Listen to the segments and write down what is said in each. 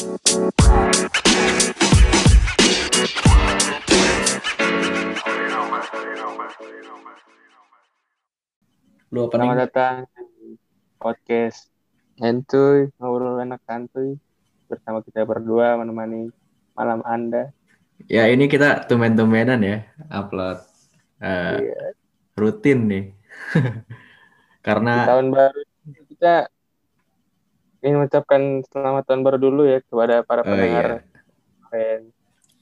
Lu apa Selamat datang di podcast Entuy, ngobrol enak santuy bersama kita berdua menemani malam Anda. Ya ini kita tumen-tumenan ya upload eh, Iya. rutin nih. Di Karena tahun baru kita ingin mengucapkan selamat tahun baru dulu ya kepada para oh pendengar iya, keren,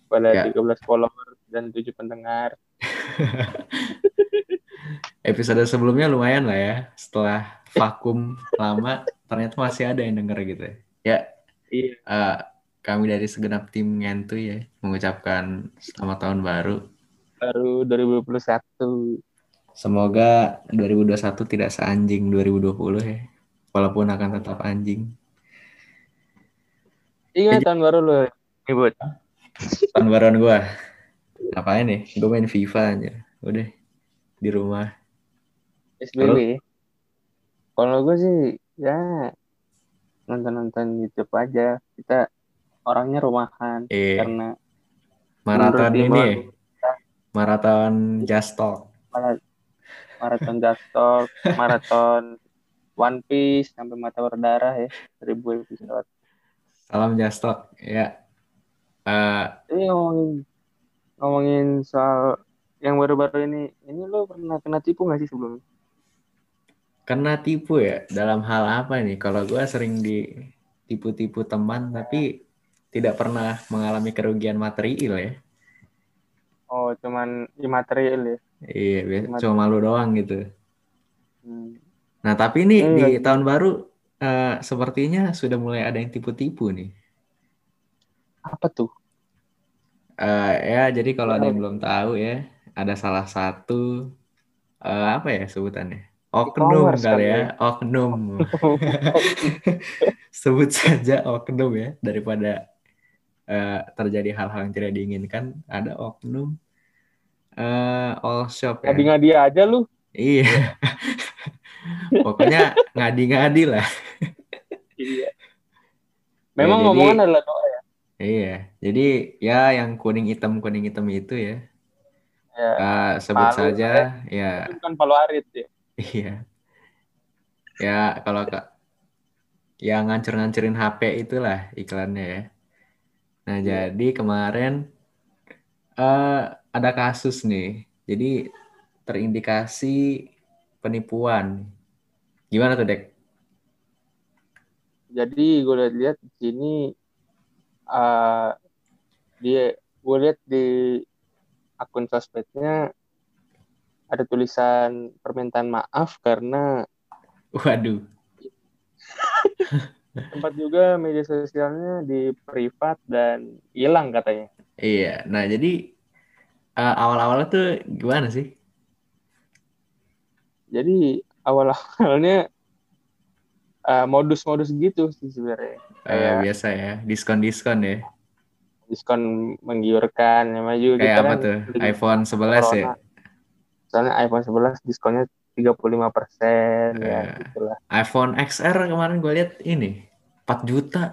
kepada Ya. 13 follower dan 7 pendengar. episode sebelumnya lumayan lah ya. Setelah vakum lama ternyata masih ada yang denger gitu. Ya, Iya. eh, kami dari segenap tim Ngentu ya mengucapkan selamat tahun baru. Baru 2021. Semoga 2021 tidak seanjing 2020 ya. Walaupun akan tetap anjing. Ingat tahun baru lu, Ibut. Tahun baruan gua. Ngapain nih? Gue main FIFA aja. Udah di rumah. SBB. Kalau gue sih ya nonton-nonton YouTube aja. Kita orangnya rumahan Eh, karena maraton ini, Iman, maraton Just Talk. mara- maraton Just Talk, maraton One Piece sampai mata berdarah ya seribu episode. Salam Just Talk. Ya. Eh, Ini ngomongin ngomongin soal yang baru-baru ini, ini lo pernah kena tipu nggak sih sebelumnya? kena tipu ya? Dalam hal apa nih? Kalau gua sering ditipu-tipu teman, tapi tidak pernah mengalami kerugian material ya. Oh, cuman imaterial ya. Iya, biasa cuma malu doang gitu. Hmm. Nah, tapi ini Hmm, di lagi- tahun baru eh, sepertinya sudah mulai ada yang tipu-tipu nih. Apa tuh? Eh, ya, jadi kalau ada yang belum tahu ya, ada salah satu eh, apa ya sebutannya? Oknum kali kan ya, oknum. Sebut saja oknum ya, daripada eh, terjadi hal-hal yang tidak diinginkan, ada oknum eh, all shop ya. Ngadi-ngadi aja lu. Iya. Pokoknya ngadi-ngadi lah. Iya. Memang jadi- ngomongan adalah doa ya. Iya. Jadi ya yang kuning hitam kuning hitam itu ya. Ya, eh, sebut Palu, saja ya itu bukan palu arit ya. Iya. Ya, kalau Kak yang ngancur-ngancurin HP itulah iklannya ya. Nah, Iya. jadi kemarin eh ada kasus nih. Jadi terindikasi penipuan. Gimana tuh, Dek? Jadi gue lihat-lihat di sini eh dia gue lihat di akun sosmednya ada tulisan permintaan maaf karena Waduh. tempat juga media sosialnya di privat dan hilang katanya. Iya. Nah, jadi eh, awal-awalnya tuh gimana sih? Jadi awal-awalnya eh, modus-modus gitu sih sebenarnya. Eh, Kayak biasa ya, diskon-diskon ya. diskon menggiurkan, namanya juga Kayak kita apa kan tuh? iPhone 11 ya? corona. Soalnya iPhone 11 diskonnya 35 persen ya Eh. gitulah. iPhone XR kemarin gue lihat ini 4 juta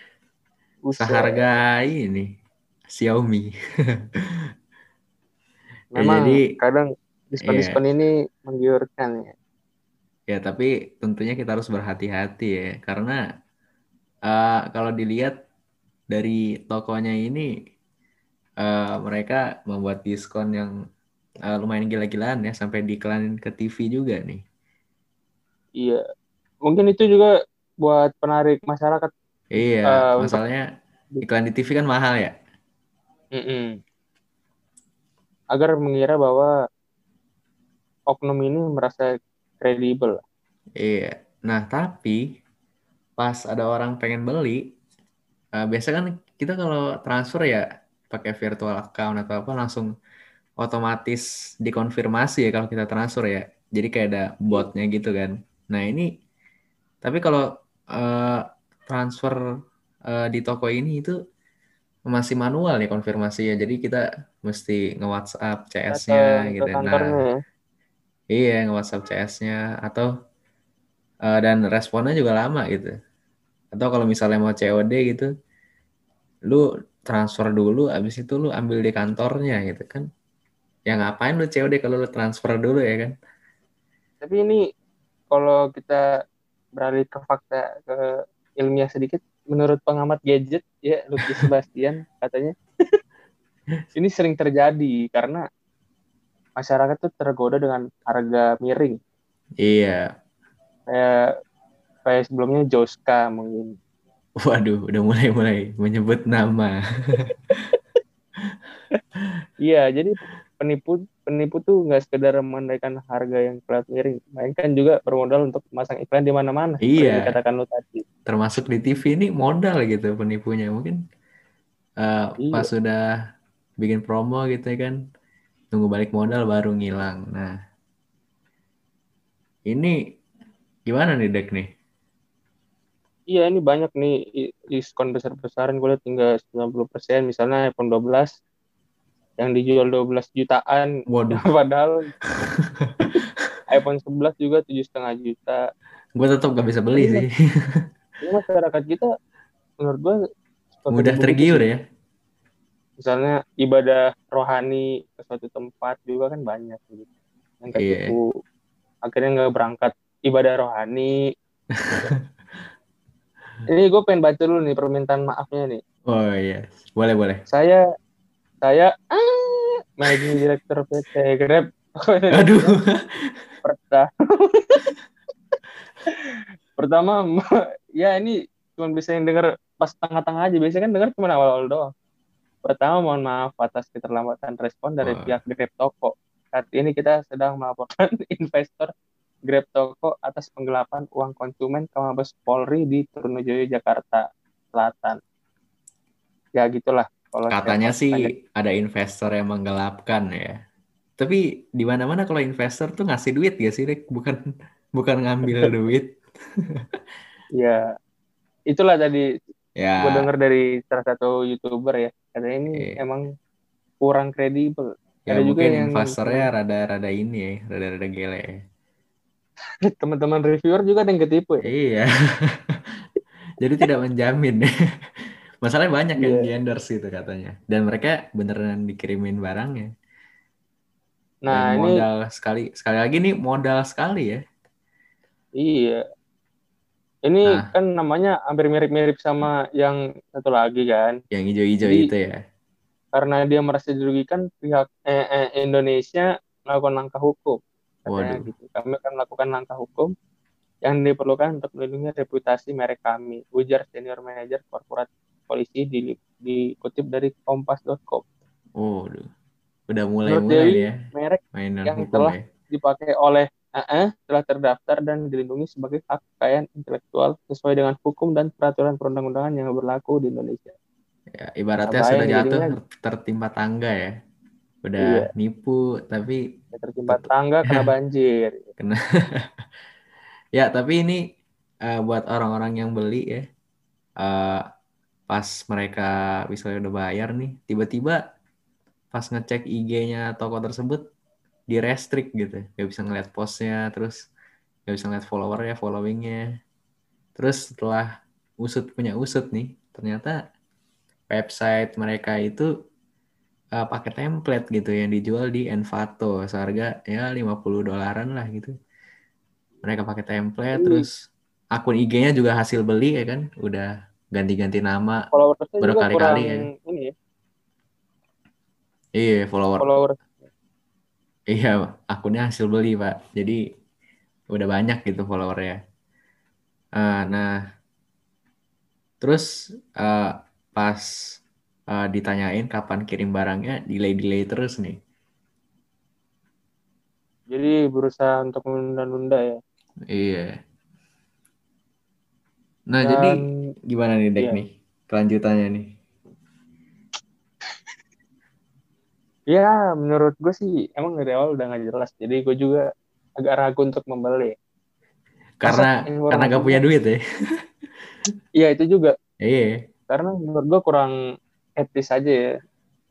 seharga ini Xiaomi. Memang jadi- kadang diskon-diskon ini menggiurkan ya. Ya tapi tentunya kita harus berhati-hati ya karena eh, kalau dilihat dari tokonya ini eh, mereka membuat diskon yang eh, lumayan gila-gilaan ya sampai diiklanin ke TV juga nih. Iya. Mungkin itu juga buat penarik masyarakat. Iya, untuk- masalahnya iklan di TV kan mahal ya. Mm-mm. Agar mengira bahwa oknum ini merasa kredibel. Iya. Nah, tapi pas ada orang pengen beli, eh, biasa kan kita kalau transfer ya pakai virtual account atau apa langsung otomatis dikonfirmasi ya kalau kita transfer ya. Jadi kayak ada botnya gitu kan. Nah, ini tapi kalau eh, transfer eh, di toko ini itu masih manual ya konfirmasi ya. Jadi kita mesti nge-WhatsApp CS-nya gitu. Nah, ya. Iya, nge-WhatsApp CS-nya atau eh, dan responnya juga lama gitu. Atau kalau misalnya mau COD gitu, lu transfer dulu, abis itu lu ambil di kantornya gitu kan. Ya ngapain lu COD kalau lu transfer dulu ya kan? Tapi ini kalau kita beralih ke fakta ke ilmiah sedikit, menurut pengamat gadget ya Lucky Sebastian katanya ini sering terjadi karena masyarakat tuh tergoda dengan harga miring. Iya. Kayak kayak sebelumnya Joska mungkin. Waduh, udah mulai-mulai menyebut nama. Iya, jadi penipu penipu tuh nggak sekedar menaikkan harga yang kelas miring, melainkan juga bermodal untuk memasang iklan di mana-mana. Iya. Katakan lu tadi. Termasuk di TV ini modal gitu penipunya mungkin uh, Iya. pas sudah bikin promo gitu ya kan, tunggu balik modal baru ngilang. Nah, ini gimana nih Dek nih? Iya, ini banyak nih diskon besar-besaran gue lihat hingga 90%. Misalnya iPhone 12 yang dijual 12 jutaan, Waduh, padahal iPhone 11 juga tujuh setengah juta. gue tetap gak bisa beli Iya. sih. Ini masyarakat kita menurut gue Mudah tergiur sih. ya. Misalnya ibadah rohani ke suatu tempat juga kan banyak gitu. Yang Iya. ketipu. Akhirnya nggak berangkat ibadah rohani. Ini gue pengen baca dulu nih permintaan maafnya nih. Oh iya, boleh boleh. Saya saya ah, managing director PT Grab. Aduh, Pertama, pertama ya ini cuma bisa yang denger pas tengah-tengah aja. Biasanya kan denger cuma awal-awal doang. Pertama, mohon maaf atas keterlambatan respon dari Wah. pihak Grab Toko. Saat ini kita sedang melaporkan investor Grab Toko atas penggelapan uang konsumen ke Mabes Polri di Trunojoyo, Jakarta Selatan. Ya gitulah. Kalau katanya sih ada investor yang menggelapkan ya. Tapi di mana-mana kalau investor tuh ngasih duit gak sih? Bukan bukan ngambil duit. Ya, itulah tadi Ya, gue denger dari salah satu youtuber ya. Katanya ini Iya. emang kurang kredibel. ya ada juga yang- investornya rada-rada ini ya, rada-rada gele ya. Teman-teman reviewer juga ada yang ketipu ya. Iya. Jadi tidak menjamin. Masalahnya banyak yang Iya. di endorse gitu katanya. Dan mereka beneran dikirimin barangnya. Nah, Dan ini modal sekali sekali lagi nih modal sekali ya. iya. Ini Nah. kan namanya hampir mirip-mirip sama yang satu lagi kan. Yang hijau-hijau itu ya. Karena dia merasa dirugikan pihak eh, eh, Indonesia melakukan langkah hukum. Katanya Waduh. gitu. Kami akan melakukan langkah hukum yang diperlukan untuk melindungi reputasi merek kami. Ujar senior manager korporat polisi di, dikutip dari kompas.com. Oh, udah mulai-mulai nih ya merek mainan yang hukum telah ya. dipakai oleh AE telah terdaftar dan dilindungi sebagai hak kekayaan intelektual sesuai dengan hukum dan peraturan perundang-undangan yang berlaku di Indonesia. Ya, ibaratnya Apa sudah yang jatuh jadinya- ter- tertimpa tangga ya. Udah Iya. nipu tapi Ya, tertimpa tangga kena banjir. kena. ya, tapi ini eh, buat orang-orang yang beli ya. eh, pas mereka misalnya udah bayar nih, tiba-tiba pas ngecek IG-nya toko tersebut di restrict gitu. Gak bisa ngeliat postnya, terus gak bisa ngeliat followernya, followingnya. Terus setelah usut punya usut nih, ternyata website mereka itu uh, pakai template gitu yang dijual di Envato seharga ya 50 dolaran lah gitu. Mereka pakai template Iya. terus akun IG-nya juga hasil beli ya kan, udah ganti-ganti nama. Berkali-kali ya. ini ya, Iya, follower. follower Iya, akunnya hasil beli, Pak. Jadi udah banyak gitu followernya. Uh, nah, terus uh, pas uh, ditanyain kapan kirim barangnya, delay-delay terus nih. jadi berusaha untuk menunda-nunda ya. Iya. Nah, Dan jadi gimana nih, Dek iya. nih? Kelanjutannya nih. Ya menurut gue sih emang dari awal udah nggak jelas. Jadi gue juga agak ragu untuk membeli. Karena Masa karena gak punya duit ya. Iya itu juga Iya. karena menurut gue kurang etis aja ya.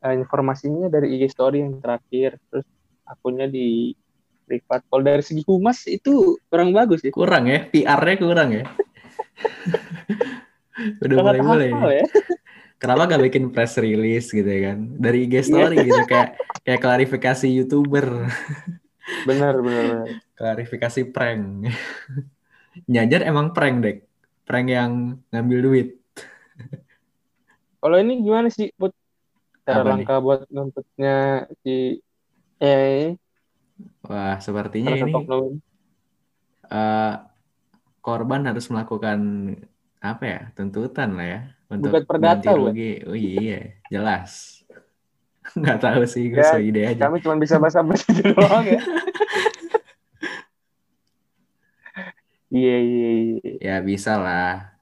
Eh, informasinya dari IG story yang terakhir, terus akunnya di privat. Kalau dari segi humas itu kurang bagus ya. Kurang ya, PR-nya kurang ya. Udah hafal nih. ya. Kenapa gak bikin press release gitu ya kan? Dari IG story gitu kayak kayak klarifikasi YouTuber, Benar, benar, klarifikasi prank. Nyajar emang prank, Dek. Prank yang ngambil duit. Kalau ini gimana sih, Put? Cara Apa nih? langkah buat nuntutnya si eh Wah, sepertinya ini eh, korban harus melakukan apa ya? Tuntutan lah ya untuk Gugat perdata, bukan? rugi. Oh iya, jelas. Nggak tahu sih, gue Ya, ide aja. Kami cuma bisa basa-basi doang ya. Iya, iya, iya. Ya bisa lah.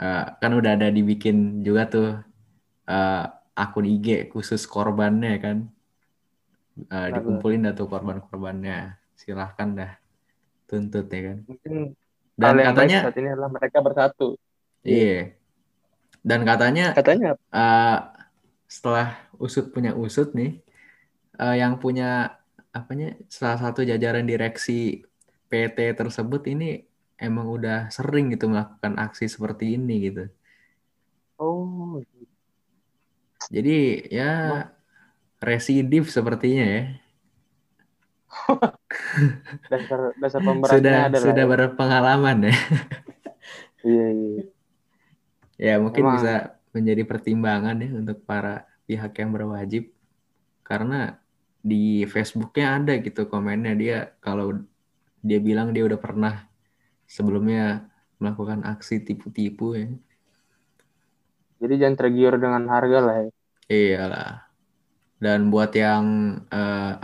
Eh, kan udah ada dibikin juga tuh eh, akun IG khusus korbannya kan. Benar, dikumpulin dah tuh korban-korbannya. Silahkan dah tuntut ya kan. Mungkin Dan katanya, saat ini adalah mereka bersatu. Iya. Dan katanya Katanya eh, setelah usut punya usut nih, eh, yang punya apanya salah satu jajaran direksi PT tersebut ini emang udah sering gitu melakukan aksi seperti ini gitu. oh, Jadi ya residif sepertinya ya. dasar dasar Sudah adalah sudah berpengalaman ya. iya, iya. Ya mungkin Emang. bisa menjadi pertimbangan ya untuk para pihak yang berwajib karena di Facebooknya ada gitu komennya dia kalau dia bilang dia udah pernah sebelumnya melakukan aksi tipu-tipu ya. Jadi jangan tergiur dengan harga lah ya. Iyalah. Dan buat yang eh,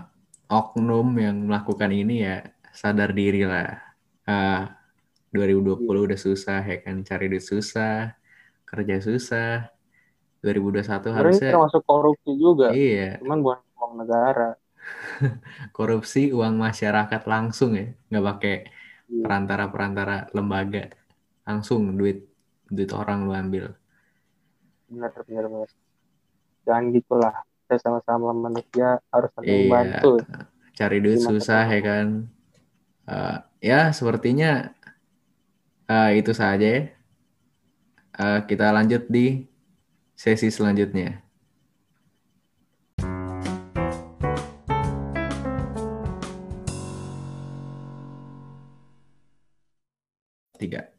oknum yang melakukan ini ya sadar diri lah. Ah, 2020 udah susah ya kan cari duit susah, kerja susah. 2021 Sebenarnya ini harusnya termasuk korupsi juga, iya cuman bukan uang negara. korupsi uang masyarakat langsung ya, nggak pakai Iya. perantara-perantara lembaga, langsung duit duit orang lu ambil. Benar, benar, benar. Jangan gitulah. Kita sama-sama manusia harus saling Iya. membantu. cari duit Terima susah ya kan Eh, ya sepertinya eh, itu saja ya Eh, kita lanjut di sesi selanjutnya. Tiga.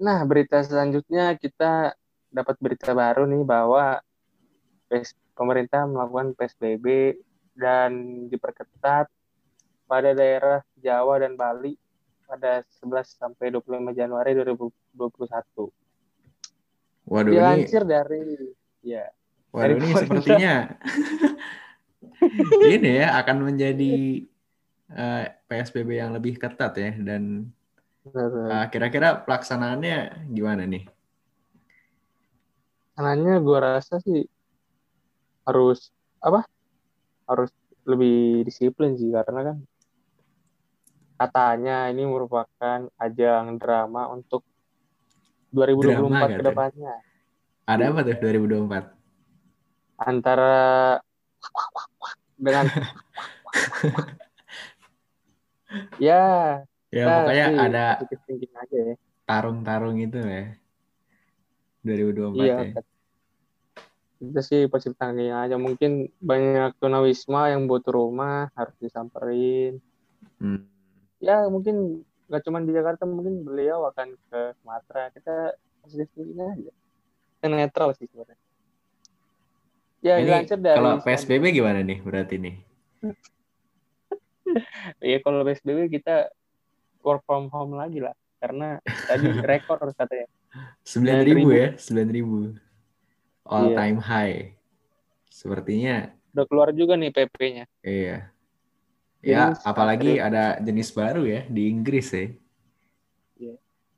Nah, berita selanjutnya kita dapat berita baru nih bahwa pemerintah melakukan PSBB dan diperketat pada daerah Jawa dan Bali pada 11 sampai 25 Januari 2021. waduh ini Dilansir dari ya, waduh dari ini pemerintah. sepertinya ini ya akan menjadi eh, PSBB yang lebih ketat ya dan eh, kira-kira pelaksanaannya gimana nih Caranya gue rasa sih harus apa? Harus lebih disiplin sih karena kan katanya ini merupakan ajang drama untuk 2024 Drama ke depannya ada apa tuh 2024 antara dengan ya ya pokoknya sih ada aja ya. tarung-tarung itu ya. 2024 iya ya. kita sih thinking aja. Mungkin banyak tunawisma yang butuh rumah harus disamperin. Hmm. Ya mungkin nggak cuma di Jakarta mungkin beliau akan ke Sumatera kita thinking aja kita netral sih sebenarnya ya Ini dilansir dari kalau PSBB gimana nih berarti nih? ya kalau PSBB kita work from home lagi lah karena tadi rekor katanya Sembilan ribu ya, sembilan ribu. All Iya. time high. Sepertinya udah keluar juga nih PP-nya iya. Ya, apalagi ada jenis baru ya di Inggris ya.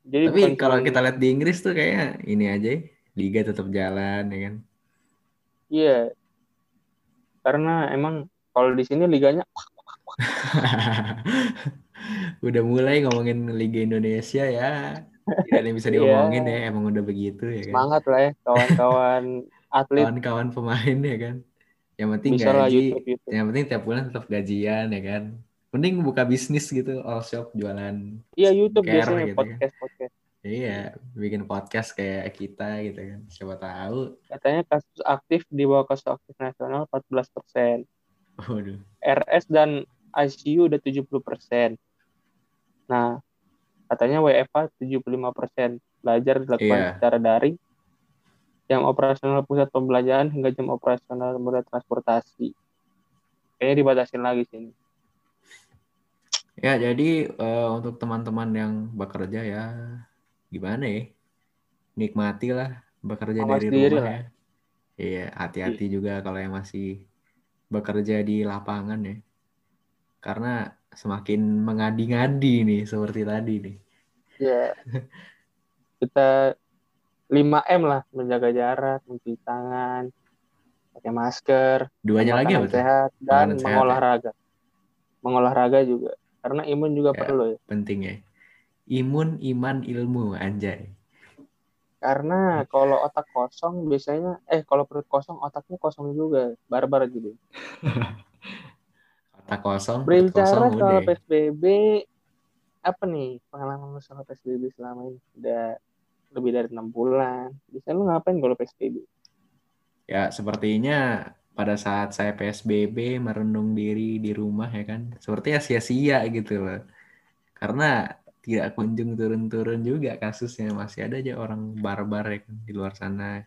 jadi Tapi kalau kita lihat di Inggris tuh kayaknya ini aja ya, liga tetap jalan ya kan. iya karena emang kalau di sini liganya udah mulai ngomongin Liga Indonesia ya. Tidak ada yang bisa Iya. diomongin ya, emang udah begitu ya kan. semangat lah ya kawan-kawan atlet Kawan-kawan pemain ya kan. Yang penting bisa lah gaji, YouTube YouTube yang penting tiap bulan tetap gajian ya kan. Mending buka bisnis gitu, all shop jualan. iya YouTube Care biasanya gitu kan. podcast podcast Iya, bikin podcast kayak kita gitu kan. Siapa tahu. Katanya kasus aktif di bawah kasus aktif nasional 14 persen. Waduh. RS dan ICU udah 70 persen. Nah, katanya WFH 75 persen. Belajar dilakukan Iya. secara daring. Jam operasional pusat pembelajaran hingga jam operasional moda transportasi. Kayaknya dibatasin lagi sini. Ya, jadi eh, untuk teman-teman yang bekerja ya gimana ya? Nikmatilah bekerja Mawas dari diri rumah lah. ya. Iya, hati-hati juga kalau yang masih bekerja di lapangan ya. Karena semakin mengadi-ngadi nih seperti tadi nih. Ya. Kita 5M lah, menjaga jarak, mencuci tangan, pakai masker, Duanya lagi apa tuh? sehat dan Makanan sehat ya? mengolahraga. Mengolahraga juga karena imun juga Ya. perlu ya. Penting ya. Imun, iman, ilmu, anjay. Karena kalau otak kosong biasanya eh kalau perut kosong otaknya kosong juga, barbar gitu. Otak kosong, perut Berbicara kosong soal udah. PSBB apa nih pengalaman soal PSBB selama ini? Udah lebih dari enam bulan. Bisa lu ngapain kalau PSBB? Ya, sepertinya pada saat saya PSBB merenung diri di rumah ya kan, sepertinya sia-sia gitu loh. Karena tidak kunjung turun-turun juga kasusnya, masih ada aja orang barbar ya kan di luar sana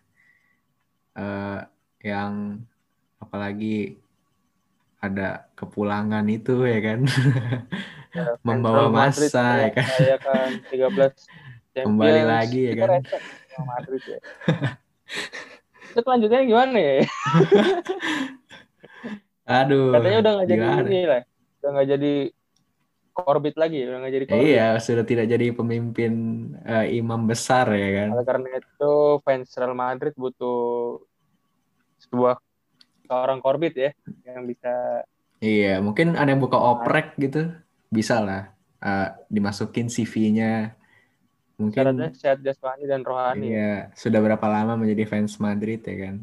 eh, yang apalagi ada kepulangan itu ya kan, membawa Central Madrid massa ya kan, Saya kan 13 Kembali Champions. lagi ya kan. Madrid ya. Itu kelanjutannya gimana ya? aduh, Katanya udah nggak jadi gimana? ini lah. Udah nggak jadi korbit lagi, udah nggak jadi korbit. Iya, sudah tidak jadi pemimpin eh, imam besar ya kan. Oleh karena itu fans Real Madrid butuh sebuah seorang korbit ya yang bisa Iya, mungkin ada yang buka oprek gitu, bisa lah eh, dimasukin CV-nya. Mungkin syaratnya sehat jasmani dan rohani. iya sudah berapa lama menjadi fans Madrid ya kan?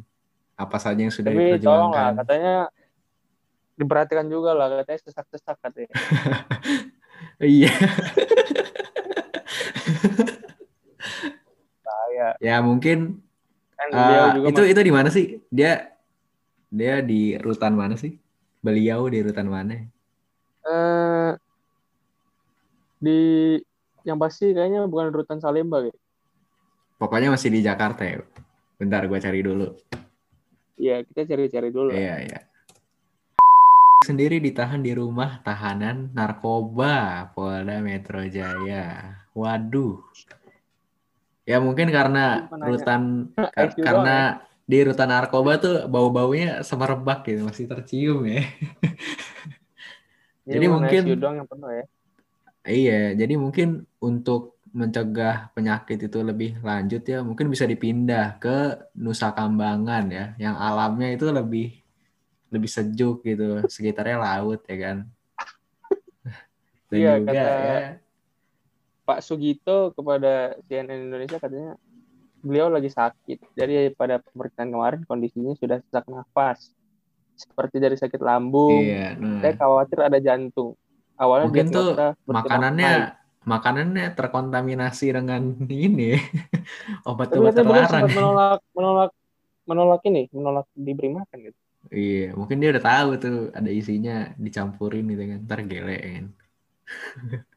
Apa saja yang sudah Tapi tolong lah, diperjuangkan? katanya diperhatikan juga lah, katanya sesak-sesak katanya. Iya, Saya ya mungkin beliau juga itu itu di mana sih? Dia dia di rutan mana sih? Beliau di rutan mana? eh di yang pasti kayaknya bukan rutan Salemba gitu. Pokoknya masih di Jakarta ya. Bentar, gue cari dulu. Iya, kita cari-cari dulu. Iya, iya. Sendiri ditahan di rumah tahanan narkoba Polda Metro Jaya. Waduh. Ya mungkin karena rutan kar- karena di rutan narkoba tuh bau-baunya semerbak gitu, masih tercium ya. Jadi mungkin- doang yang penuh ya. Iya, jadi mungkin untuk mencegah penyakit itu lebih lanjut ya, mungkin bisa dipindah ke Nusa Kambangan ya, yang alamnya itu lebih lebih sejuk gitu, sekitarnya laut ya kan. Dan Iya, juga kata- ya, Pak Sugito kepada CNN Indonesia katanya beliau lagi sakit. Jadi pada pemeriksaan kemarin kondisinya sudah sesak nafas. Seperti dari sakit lambung. iya, nah, Saya khawatir ada jantung. Awalnya Mungkin tuh makanannya makanannya terkontaminasi dengan ini obat-obat terlarang. menolak menolak menolak ini, menolak diberi makan gitu. Iya, mungkin dia udah tahu tuh ada isinya dicampurin gitu kan, ntar gele kan.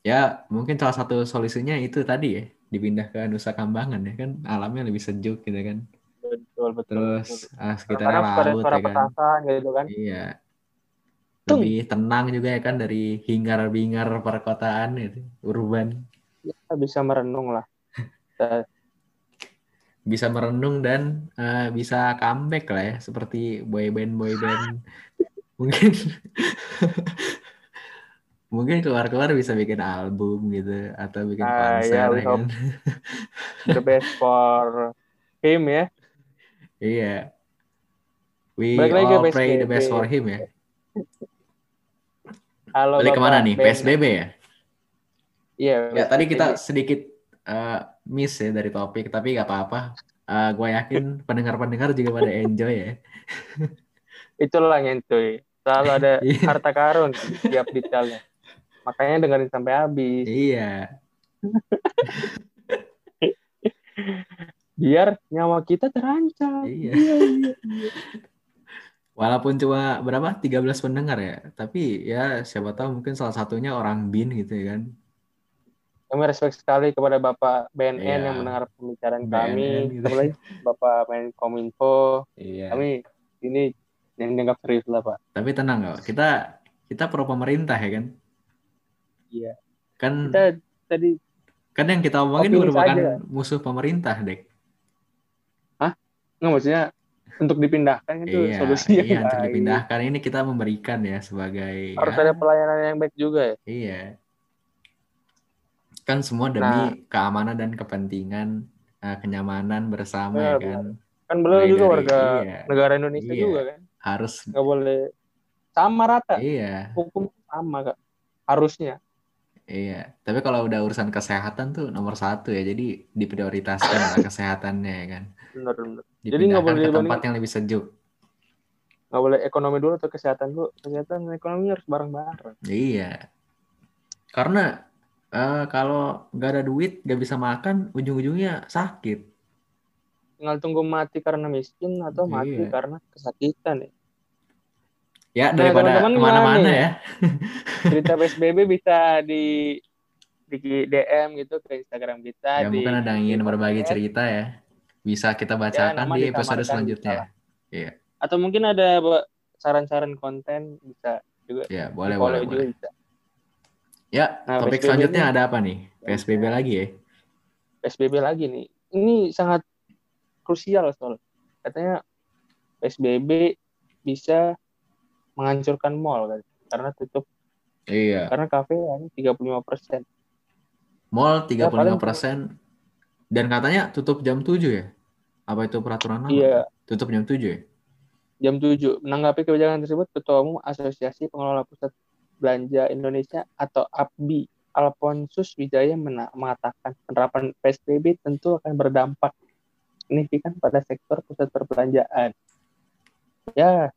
Ya, mungkin salah satu solusinya itu tadi ya, dipindah ke Nusa Kambangan ya kan, alamnya lebih sejuk gitu kan. Betul betul. Terus betul. ah, sekitarnya laut ya kan. petasan gitu kan. Iya. Tung. Lebih tenang juga ya kan dari hingar-bingar perkotaan itu, urban. Kita bisa merenung lah. Bisa merenung dan eh, bisa comeback lah ya, seperti boyband boyband. Mungkin mungkin keluar-keluar bisa bikin album gitu atau bikin Ah, konser ya, we ya kan. the best for him ya. Iya. We Balik all pray the best for him ya. Halo Balik Bapak ke mana nih? PSBB ya? Iya. Ya tadi kita sedikit eh, miss ya dari topik, tapi nggak apa-apa. Eh, gue yakin pendengar-pendengar juga pada enjoy ya. itulah nyentuy. Selalu ada Iya. harta karun di setiap detailnya. Makanya dengerin sampai habis. Iya. Biar nyawa kita terancam. Iya. Iya, iya. Walaupun cuma berapa 13 pendengar ya, tapi ya siapa tahu mungkin salah satunya orang BIN gitu ya kan. Kami respect sekali kepada Bapak BNN Iya. yang mendengar pembicaraan BNN kami. gitu. Bapak Menkominfo. Iya. Kami ini yang dianggap serius lah, Pak. Tapi tenang kok, kita kita pro pemerintah ya kan. Iya. Kan Kita tadi kan yang kita omongin merupakan saja. musuh pemerintah, Dek. nggak maksudnya untuk dipindahkan itu iya, solusi yang iya untuk dipindahkan ini kita memberikan ya sebagai Harus ya, ada pelayanan yang baik juga ya. Iya. Kan semua demi Nah. keamanan dan kepentingan eh, kenyamanan bersama ya Benar, kan. Kan beliau juga dari- warga iya. negara Indonesia Iya. juga kan. Harus Nggak boleh sama rata. iya, Hukum sama kak. Harusnya. iya. Tapi kalau udah urusan kesehatan tuh nomor satu ya. Jadi diprioritaskan lah kesehatannya ya kan. Benar benar. Jadi nggak boleh ke tempat yang lebih sejuk. Nggak boleh ekonomi dulu atau kesehatan dulu. Kesehatan dan ekonomi harus bareng-bareng. Iya. Karena eh, kalau nggak ada duit, nggak bisa makan, ujung-ujungnya sakit. Tinggal tunggu mati karena miskin atau mati Iya. karena kesakitan ya. Ya Nah, daripada gimana ke mana-mana ya. Cerita PSBB bisa di di DM gitu ke Instagram kita. Ya di, mungkin ada yang ingin berbagi cerita ya. Bisa kita bacakan nama di episode selanjutnya. bisa Atau mungkin ada saran-saran konten bisa juga Ya, boleh, boleh, juga boleh. bisa. Ya, Nah, topik PSBB selanjutnya ini- ada apa nih? PSBB lagi ya? PSBB lagi nih. Ini sangat krusial soal. Katanya PSBB bisa menghancurkan mall kan karena tutup Iya. karena kafe hanya 35 persen. Mall Ya, 35% dan katanya tutup jam 7 ya? Apa itu peraturan lama? Iya, Tutup jam 7 ya? jam 7. Menanggapi kebijakan tersebut, Ketua Umum Asosiasi Pengelola Pusat Belanja Indonesia atau APBI Alfonsus Wijaya mengatakan penerapan PSBB tentu akan berdampak signifikan pada sektor pusat perbelanjaan. Ya,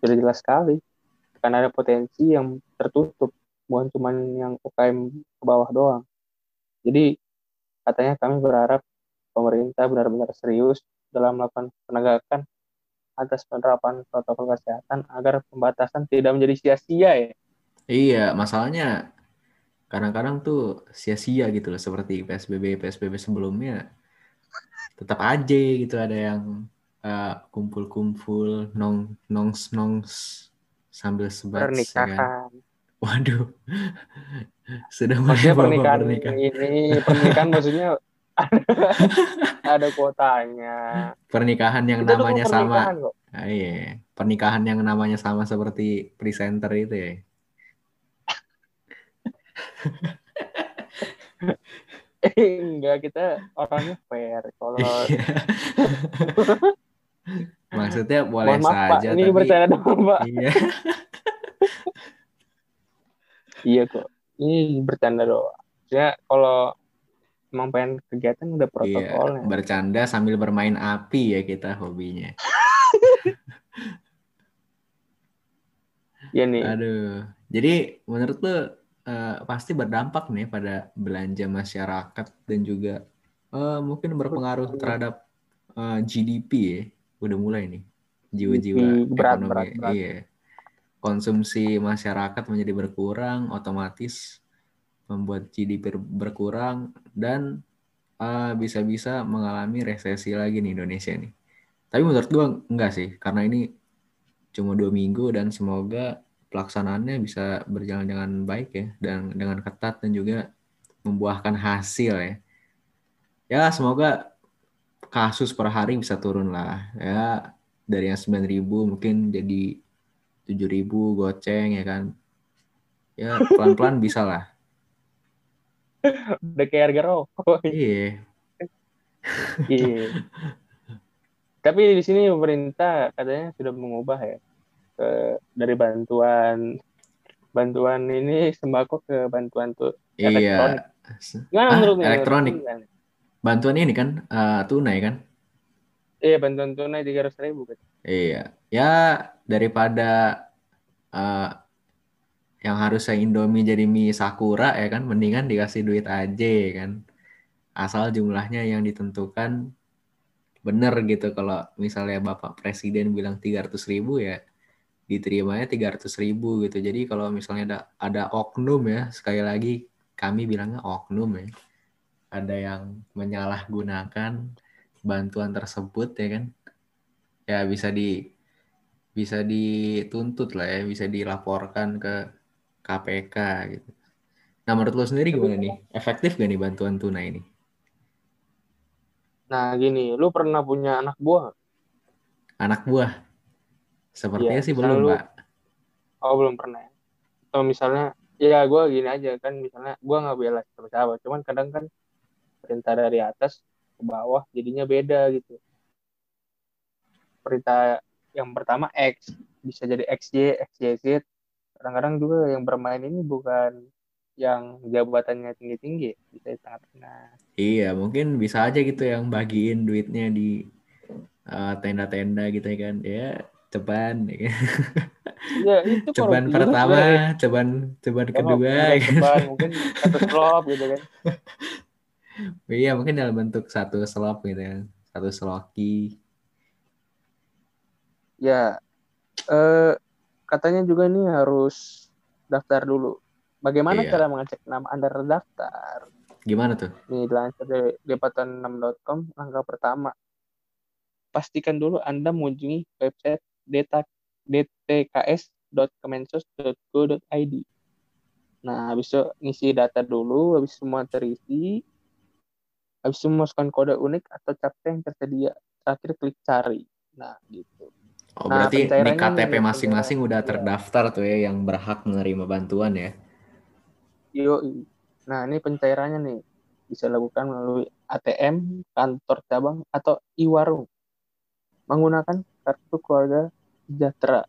sudah jelas sekali. Karena ada potensi yang tertutup, bukan cuma yang UKM ke bawah doang. Jadi, katanya kami berharap pemerintah benar-benar serius dalam melakukan penegakan atas penerapan protokol kesehatan agar pembatasan tidak menjadi sia-sia ya. Iya, masalahnya kadang-kadang tuh sia-sia gitu loh seperti PSBB PSBB sebelumnya. Tetap aja gitu ada yang eh, kumpul-kumpul nong nongs nongs sambil sebat ya kan. Pernikahan. Waduh. Sudah mulai pernikahan. ini pernikahan maksudnya ada, kuotanya. Pernikahan yang Kita namanya sama. kok. Ah, iya, pernikahan yang namanya sama seperti presenter itu ya. Enggak, kita orangnya fair. Kalau Iya. Maksudnya boleh mohon maaf Pak, saja ini tapi bercanda doang Pak. iya. Iya kok. Ini bercanda doang. Maksudnya kalau emang pengen kegiatan udah Iya, protokolnya. bercanda sambil bermain api ya kita hobinya. Iya nih. Aduh. Jadi menurut lu eh, pasti berdampak nih pada belanja masyarakat dan juga eh, mungkin berpengaruh terhadap eh, GDP ya. Udah mulai nih. Jiwa-jiwa berat, ekonomi. berat, berat. Iya. Konsumsi masyarakat menjadi berkurang, otomatis membuat GDP ber- berkurang dan eh, bisa-bisa mengalami resesi lagi nih Indonesia nih. Tapi menurut gua enggak sih, karena ini cuma dua minggu dan semoga pelaksanaannya bisa berjalan dengan baik ya dan dengan ketat dan juga membuahkan hasil ya. Ya semoga kasus per hari bisa turun lah ya dari yang 9.000 mungkin jadi 7.000 goceng ya kan. Ya pelan-pelan bisa lah. Udah kayak harga rokok. Iya. Iya. Tapi di sini pemerintah katanya sudah mengubah ya ke dari bantuan bantuan ini sembako ke bantuan tuh elektronik. Iya. Gimana Ah, menurut elektronik. Bantuan ini kan eh, tunai kan? Iya bantuan tunai tiga ratus ribu kan. Iya, ya daripada eh, yang harusnya Indomie jadi mie Sakura ya kan? Mendingan dikasih duit aja ya kan? Asal jumlahnya yang ditentukan bener gitu. Kalau misalnya Bapak Presiden bilang 300 ribu ya diterimanya 300 ribu gitu. Jadi kalau misalnya ada ada oknum ya sekali lagi kami bilangnya oknum ya. Ada yang menyalahgunakan bantuan tersebut ya kan? Ya bisa di bisa dituntut lah ya. Bisa dilaporkan ke KPK gitu nah menurut lo sendiri gimana nih efektif gak nih bantuan tunai ini Nah, gini, lu pernah punya anak buah? anak buah sepertinya Iya, sih belum lu- pak Oh, belum pernah. ya? Atau misalnya, ya gue gini aja kan, misalnya gue nggak bela siapa-siapa, cuman kadang kan perintah dari atas ke bawah jadinya beda gitu. Perintah yang pertama X, bisa jadi XY, XYZ. Kadang-kadang juga yang bermain ini bukan yang jabatannya tinggi-tinggi, bisa di tengah-tengah. iya mungkin bisa aja gitu yang bagiin duitnya di eh, tenda-tenda gitu ya kan ya ceban ya kan? Ya, itu ceban pertama sebenarnya. ceban ceban Oh, kedua ya kan? ceban, mungkin satu slop gitu kan. iya mungkin dalam bentuk satu slop gitu ya satu sloki Ya, eh, katanya juga ini harus daftar dulu. Bagaimana Iya. cara mengecek nama Anda terdaftar? gimana tuh Nih, dilansir dari depatan6.com, langkah pertama. Pastikan dulu Anda mengunjungi website data, dtks.kemensos.go.id. Nah, habis itu ngisi data dulu, habis semua terisi, habis itu memasukkan kode unik atau captcha yang tersedia. Terakhir klik cari. Nah, gitu. Oh, Nah, berarti di pencairannya KTP masing-masing udah pencairan. terdaftar tuh ya yang berhak menerima bantuan ya. Yoi. Nah, ini pencairannya nih bisa dilakukan melalui ATM, kantor cabang, atau e-warung menggunakan kartu keluarga sejahtera.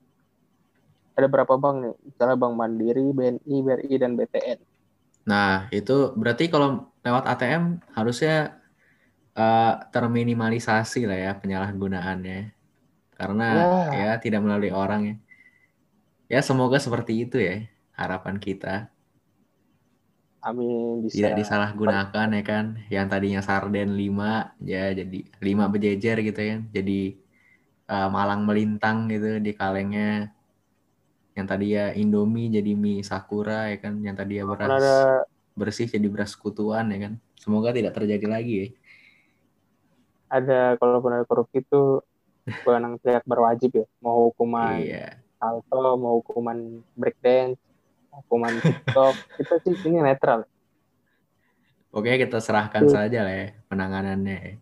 Ada berapa bank nih? Misalnya Bank Mandiri, BNI, BRI, dan BTN. Nah, itu berarti kalau lewat ATM harusnya eh, terminimalisasi lah ya penyalahgunaannya. Karena Ya. ya tidak melalui orang ya. Ya semoga seperti itu ya harapan kita. Amin bisa. Tidak disalahgunakan ya kan. Yang tadinya sarden 5 ya jadi 5 berjejer gitu ya. Jadi eh, malang melintang gitu di kalengnya. Yang tadi ya Indomie jadi mie Sakura ya kan. Yang tadi ya beras ada bersih jadi beras kutuan ya kan. Semoga tidak terjadi lagi ya. ada kalaupun ada korupsi itu kewenangan pihak berwajib ya. Mau hukuman Iya. salto, mau hukuman breakdance, hukuman TikTok, itu sih ini netral. Oke kita serahkan saja lah ya penanganannya. ya.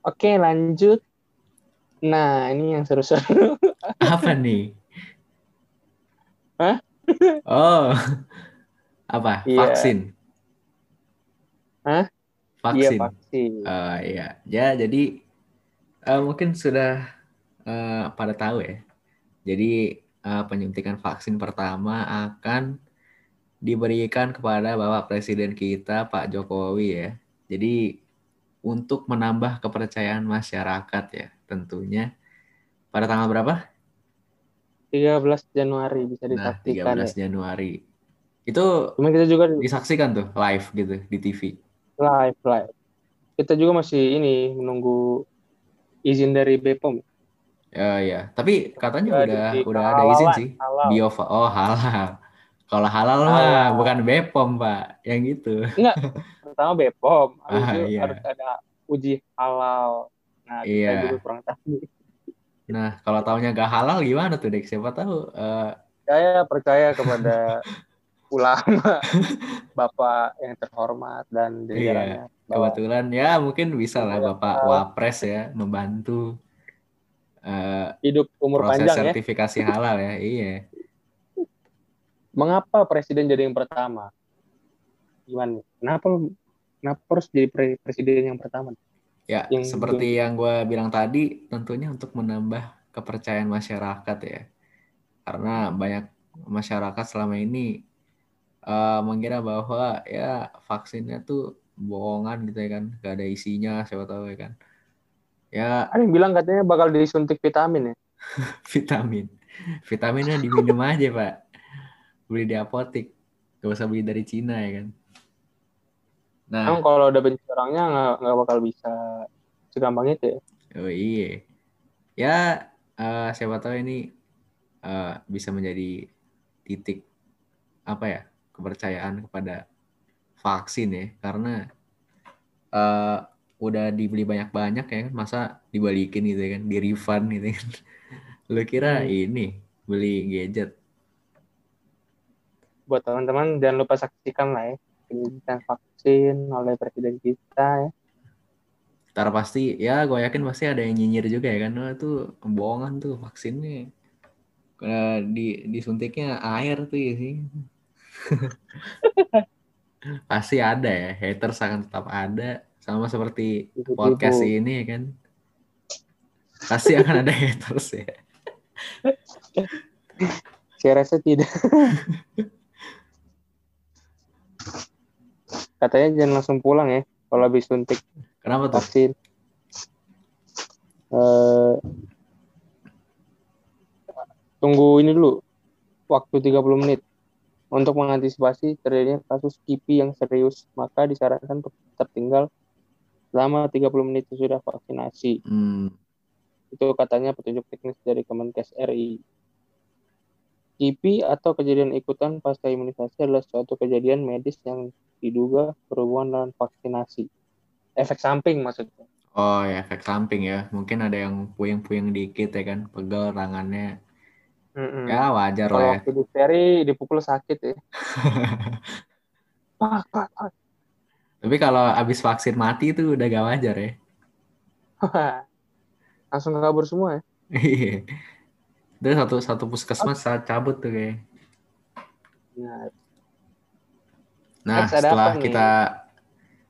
Oke, lanjut. Nah, ini yang seru-seru. Apa nih? Hah? Oh. Apa? Iya. Vaksin. Hah? Vaksin. Iya, vaksin. Eh, iya. Ya, jadi eh, mungkin sudah eh, pada tahu ya. Jadi eh, penyuntikan vaksin pertama akan diberikan kepada Bapak Presiden kita Pak Jokowi ya. Jadi untuk menambah kepercayaan masyarakat ya tentunya pada tanggal berapa? 13 Januari bisa Nah, disaksikan 13 ya. Januari. Itu Cuma kita juga disaksikan tuh live gitu di TV. live live. Kita juga masih ini menunggu izin dari BPOM. Ya ya, tapi katanya Ya, udah di- udah ada izin sih. halal. Bio oh halal. Kalau halal mah Halal. bukan Bepom, Pak. Yang gitu. Pertama BPOM, habis Ah, itu iya. harus ada uji halal. Nah, kita Iya. juga kurang tahu. Nah, kalau taunya gak halal gimana tuh, Dek? Siapa tahu eh, Saya percaya kepada ulama, Bapak yang terhormat dan jajarannya. bahwa kebetulan ya mungkin bisa lah Iya. Bapak Wapres ya membantu eh, hidup umur proses panjang ya. sertifikasi halal ya. Iya. Mengapa presiden jadi yang pertama? Gimana? Kenapa kenapa harus jadi pre- presiden yang pertama? Ya, Yang- seperti yang gue bilang tadi, tentunya untuk menambah kepercayaan masyarakat ya. Karena banyak masyarakat selama ini eh, mengira bahwa ya vaksinnya tuh bohongan gitu ya kan, gak ada isinya, siapa tahu ya kan. Ya Ada yang bilang katanya bakal disuntik vitamin ya. vitamin. Vitaminnya diminum aja pak. Beli di apotik. Gak usah beli dari Cina ya kan. Nah, Emang kalau udah benci orangnya nggak nggak bakal bisa segampang itu ya. oh iya. Ya, eh, siapa tahu ini eh, bisa menjadi titik apa ya kepercayaan kepada vaksin ya. Karena eh, udah dibeli banyak-banyak ya kan masa dibalikin gitu ya kan di refund gitu kan. Lu kira Hmm. ini beli gadget. Buat teman-teman jangan lupa saksikan lah ya penyuntikan vaksin oleh presiden kita ya. ntar pasti ya gue yakin pasti ada yang nyinyir juga ya kan oh, itu bohongan tuh vaksinnya. Di disuntiknya air tuh ya sih pasti ada ya haters akan tetap ada. Sama seperti podcast ini ya kan. Pasti akan ada haters ya. Saya rasa tidak. Katanya jangan langsung pulang ya kalau habis suntik. Kenapa tuh? Vaksin. Eh, tunggu ini dulu waktu 30 menit untuk mengantisipasi terjadinya kasus kipi yang serius maka disarankan untuk tertinggal selama 30 menit sesudah vaksinasi. Hmm, itu katanya petunjuk teknis dari Kemenkes RI kipi atau kejadian ikutan pasca imunisasi adalah suatu kejadian medis yang diduga berhubungan dengan vaksinasi. Efek samping maksudnya. Oh ya efek samping ya. Mungkin ada yang puyeng-puyeng dikit ya kan pegel tangannya Mm-mm. ya wajar kalau lah ya waktu difteri dipukul sakit ya pak pak pak tapi kalau abis vaksin mati itu udah gak wajar ya langsung kabur semua ya Iya. Itu satu satu puskesmas saat cabut tuh kayak. nah, Nah, Next setelah apa nih? kita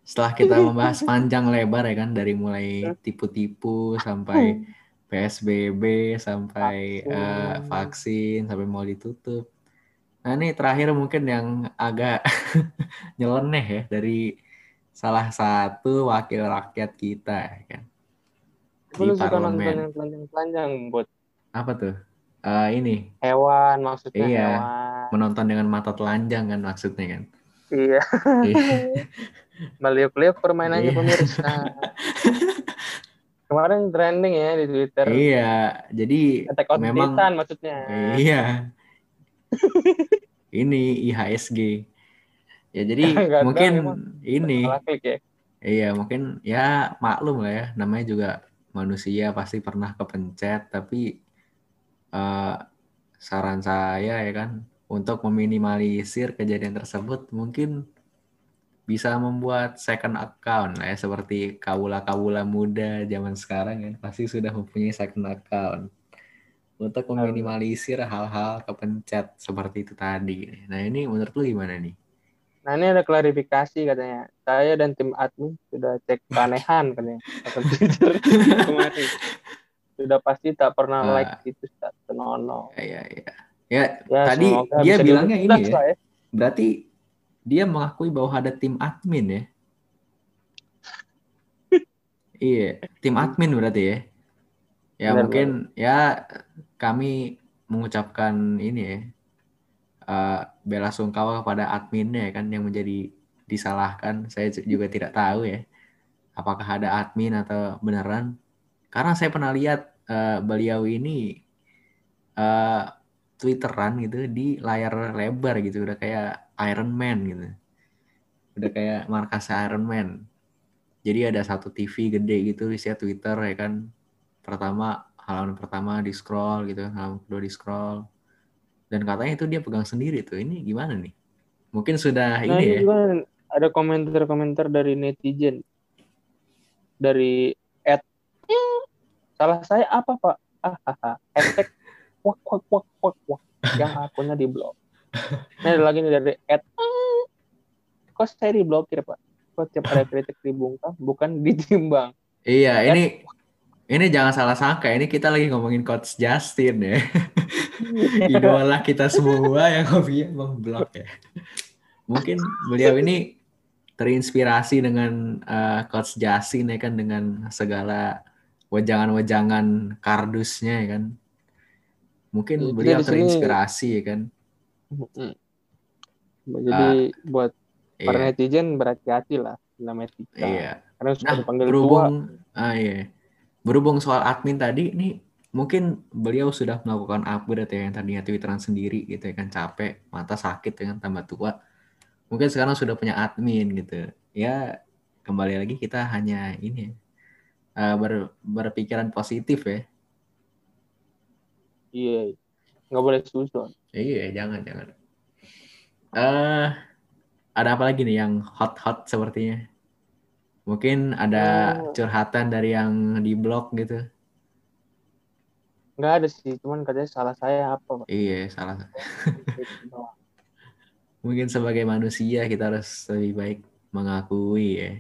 setelah kita membahas panjang lebar ya kan dari mulai tipu-tipu sampai PSBB sampai Vaksin. eh, vaksin sampai mau ditutup. Nah, ini terakhir mungkin yang agak nyeleneh ya dari salah satu wakil rakyat kita ya kan. Di suka parlemen. yang telanjang-telanjang buat Apa tuh? Eh, ini hewan maksudnya Iya. hewan menonton dengan mata telanjang kan maksudnya kan. iya Iya. meliuk-liuk permainannya Iya. pemirsa kemarin trending ya di Twitter Iya, jadi Attack on memang Titan maksudnya iya. Ini IHSG. Ya jadi Nggak tahu, mungkin emang. ini klik ya iya mungkin ya maklum lah ya namanya juga manusia pasti pernah kepencet tapi eh, saran saya ya kan untuk meminimalisir kejadian tersebut mungkin bisa membuat second account ya seperti kaula-kaula muda zaman sekarang kan pasti sudah mempunyai second account untuk meminimalisir hal-hal kepencet seperti itu tadi. Nah ini menurut lu gimana nih? Nah ini ada klarifikasi katanya. Saya dan tim admin sudah cek keanehan katanya. Akun Twitter kemarin. Sudah pasti tak pernah Ah. like itu tak senonoh. Ya, ya, ya. Ya, Ya, tadi dia bilangnya ini ya. lah Berarti dia mengakui bahwa ada tim admin ya. Iya, tim admin berarti ya. Ya Benar, mungkin ya kami mengucapkan ini ya. eh, bela sungkawa kepada adminnya ya kan yang menjadi disalahkan. Saya juga tidak tahu ya. Apakah ada admin atau beneran? Karena saya pernah lihat eh, beliau ini eh, twitteran gitu di layar lebar gitu udah kayak Iron Man gitu udah kayak markasnya Iron Man jadi ada satu TV gede gitu isinya Twitter ya kan pertama halaman pertama di scroll gitu halaman kedua di scroll dan katanya itu dia pegang sendiri tuh ini gimana nih mungkin sudah Nah ini ini ya juga ada komentar-komentar dari netizen. Dari at salah saya apa pak? Ah, ah, ah. Hashtag wak wak wak wak wak yang akunnya di blok. Ini ada lagi nih dari at kok saya diblokir pak? Kok tiap ada kritik dibungkam bukan ditimbang? iya ini ini jangan salah sangka ini kita lagi ngomongin coach Justin ya idola kita semua yang hobinya memblok ya. Mungkin beliau ini terinspirasi dengan eh, Coach Justin ya kan dengan segala wejangan-wejangan kardusnya ya kan. Mungkin Iya, beliau terinspirasi ya kan. Mm. Jadi buat para Iya. netizen berhati-hati lah dalam etika. Iya. Karena sudah Nah, dipanggil tua. berhubung ah iya. Berhubung soal admin tadi nih mungkin beliau sudah melakukan upgrade ya yang tadinya Twitteran sendiri gitu ya kan capek, mata sakit dengan tambah tua. Mungkin sekarang sudah punya admin gitu. Ya kembali lagi kita hanya ini ya, eh, ber- berpikiran positif ya. Iya. Nggak boleh susun. Iya, jangan jangan. Eh ada apa lagi nih yang hot-hot sepertinya? Mungkin ada Oh. curhatan dari yang di blog gitu. Nggak ada sih. Cuman katanya salah saya apa. Pak? Iya, salah. Mungkin sebagai manusia kita harus lebih baik mengakui ya.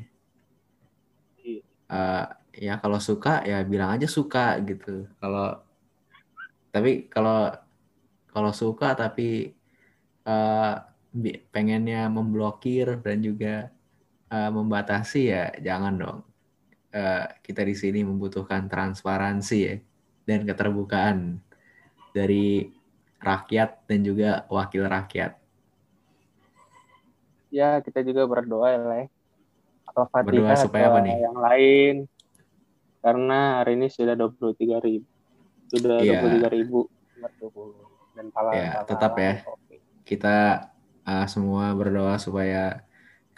Iya. Eh, ya kalau suka ya bilang aja suka gitu. Kalau tapi kalau kalau suka tapi bi- pengennya memblokir dan juga eh, membatasi ya jangan dong. Eh, kita di sini membutuhkan transparansi ya dan keterbukaan dari rakyat dan juga wakil rakyat. Ya kita juga berdoa ya. Al-Fatihah Berdoa supaya apa nih? yang lain. Karena hari ini sudah 23 ribu. Sudah Iya. 23 ribu. Dan pala, Ya, pala- tetap ya. Kita uh, semua berdoa supaya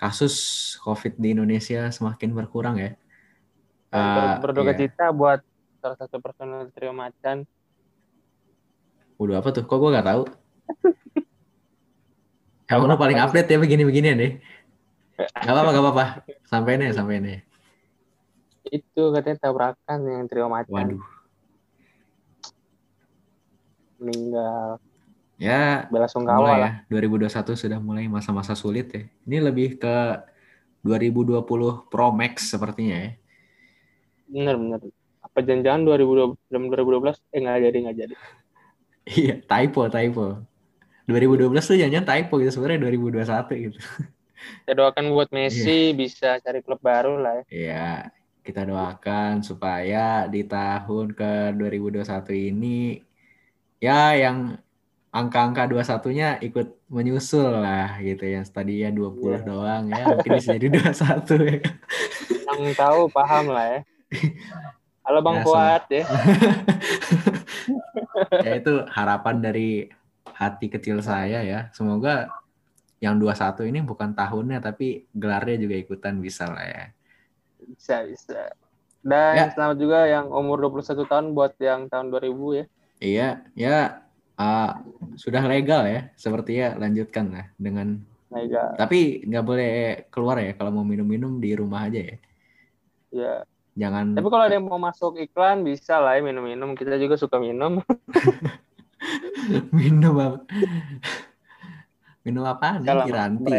kasus COVID di Indonesia semakin berkurang ya. Uh, ber- berduka iya. cita buat salah satu personel trio macan. Waduh apa tuh? Kok gue nggak tahu? Kamu lo paling update ya begini-beginian deh. Gak apa-apa, gak apa-apa. Sampai nih, sampai nih. Itu katanya tabrakan yang trio macan Waduh. Meninggal. Ya, Bela sungkawa lah. ya. 2021 sudah mulai masa-masa sulit ya. Ini lebih ke 2020 Pro Max sepertinya ya. Bener-bener. Apa jangan-jangan 2020, 2012? Eh nggak jadi, nggak jadi. Iya, typo, typo. 2012 tuh jangan typo gitu. Sebenarnya 2021 gitu. Saya doakan buat Messi bisa cari klub baru lah ya. Iya, kita doakan supaya di tahun ke 2021 ini ya yang angka-angka 21-nya ikut menyusul lah gitu ya. Tadinya 20 Iya. doang ya, mungkin bisa jadi 21 ya. Yang tahu paham lah ya. Halo Bang Ya, Fuad ya. Ya itu harapan dari hati kecil saya ya. Semoga yang 21 ini bukan tahunnya tapi gelarnya juga ikutan bisa lah ya. Bisa, bisa. Dan Ya. selamat juga yang umur 21 tahun buat yang tahun 2000 ya. Iya, ya uh, sudah legal ya. Sepertinya lanjutkan lah dengan Mega. Tapi nggak boleh keluar ya kalau mau minum-minum di rumah aja ya. Ya. Jangan Tapi kalau ada yang mau masuk iklan bisa lah ya minum-minum. Kita juga suka minum. minum apa. minum Salah, Mas. Kiranti?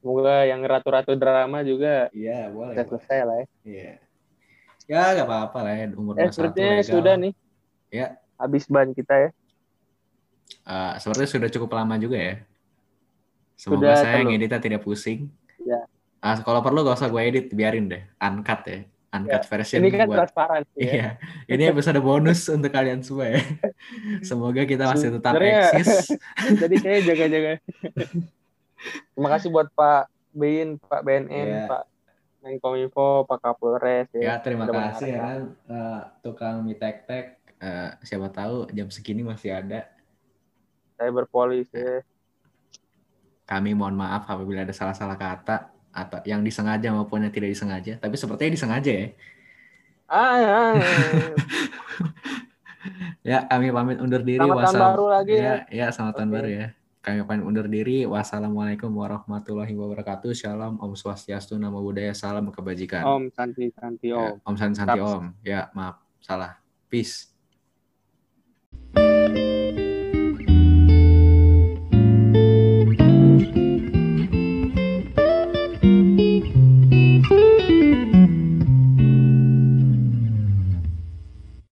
Semoga yang ratu-ratu drama juga Iya, boleh. selesai lah ya. Iya. Ya nggak apa-apa lah ya umur Eh, 21 sepertinya legal. sudah nih. Ya. Habis ban kita ya. Uh, sepertinya sudah cukup lama juga ya. Semoga Sudah saya terlalu. ngeditnya tidak pusing. Ya. Ah, kalau perlu gak usah gue edit, biarin deh. Uncut ya. Uncut version Ini kan buat transparan sih ya. Iya, ini episode bonus untuk kalian semua ya. Semoga kita masih tetap Sebenarnya- eksis. Jadi saya jaga-jaga. Terima kasih buat Pak Bin, Pak BNN, Iya. Pak Menkominfo, Pak Kapolres Ya, ya. terima kasih ya kan eh, tukang mie tek tek. Eh, siapa tahu jam segini masih ada. Cyber Police ya. Kami mohon maaf apabila ada salah-salah kata atau yang disengaja maupun yang tidak disengaja. Tapi sepertinya disengaja ya. Ah, ya, ya. Kami pamit undur diri. Selamat tahun baru lagi ya. Ya, ya selamat tahun Oke. baru ya. Kami pamit undur diri. Wassalamualaikum warahmatullahi wabarakatuh. Shalom, Om Swastiastu, Namo Buddhaya, Salam Kebajikan. Om Santi Santi Ya, Om. Om Santi Santi. Om. Ya, maaf, salah. Peace.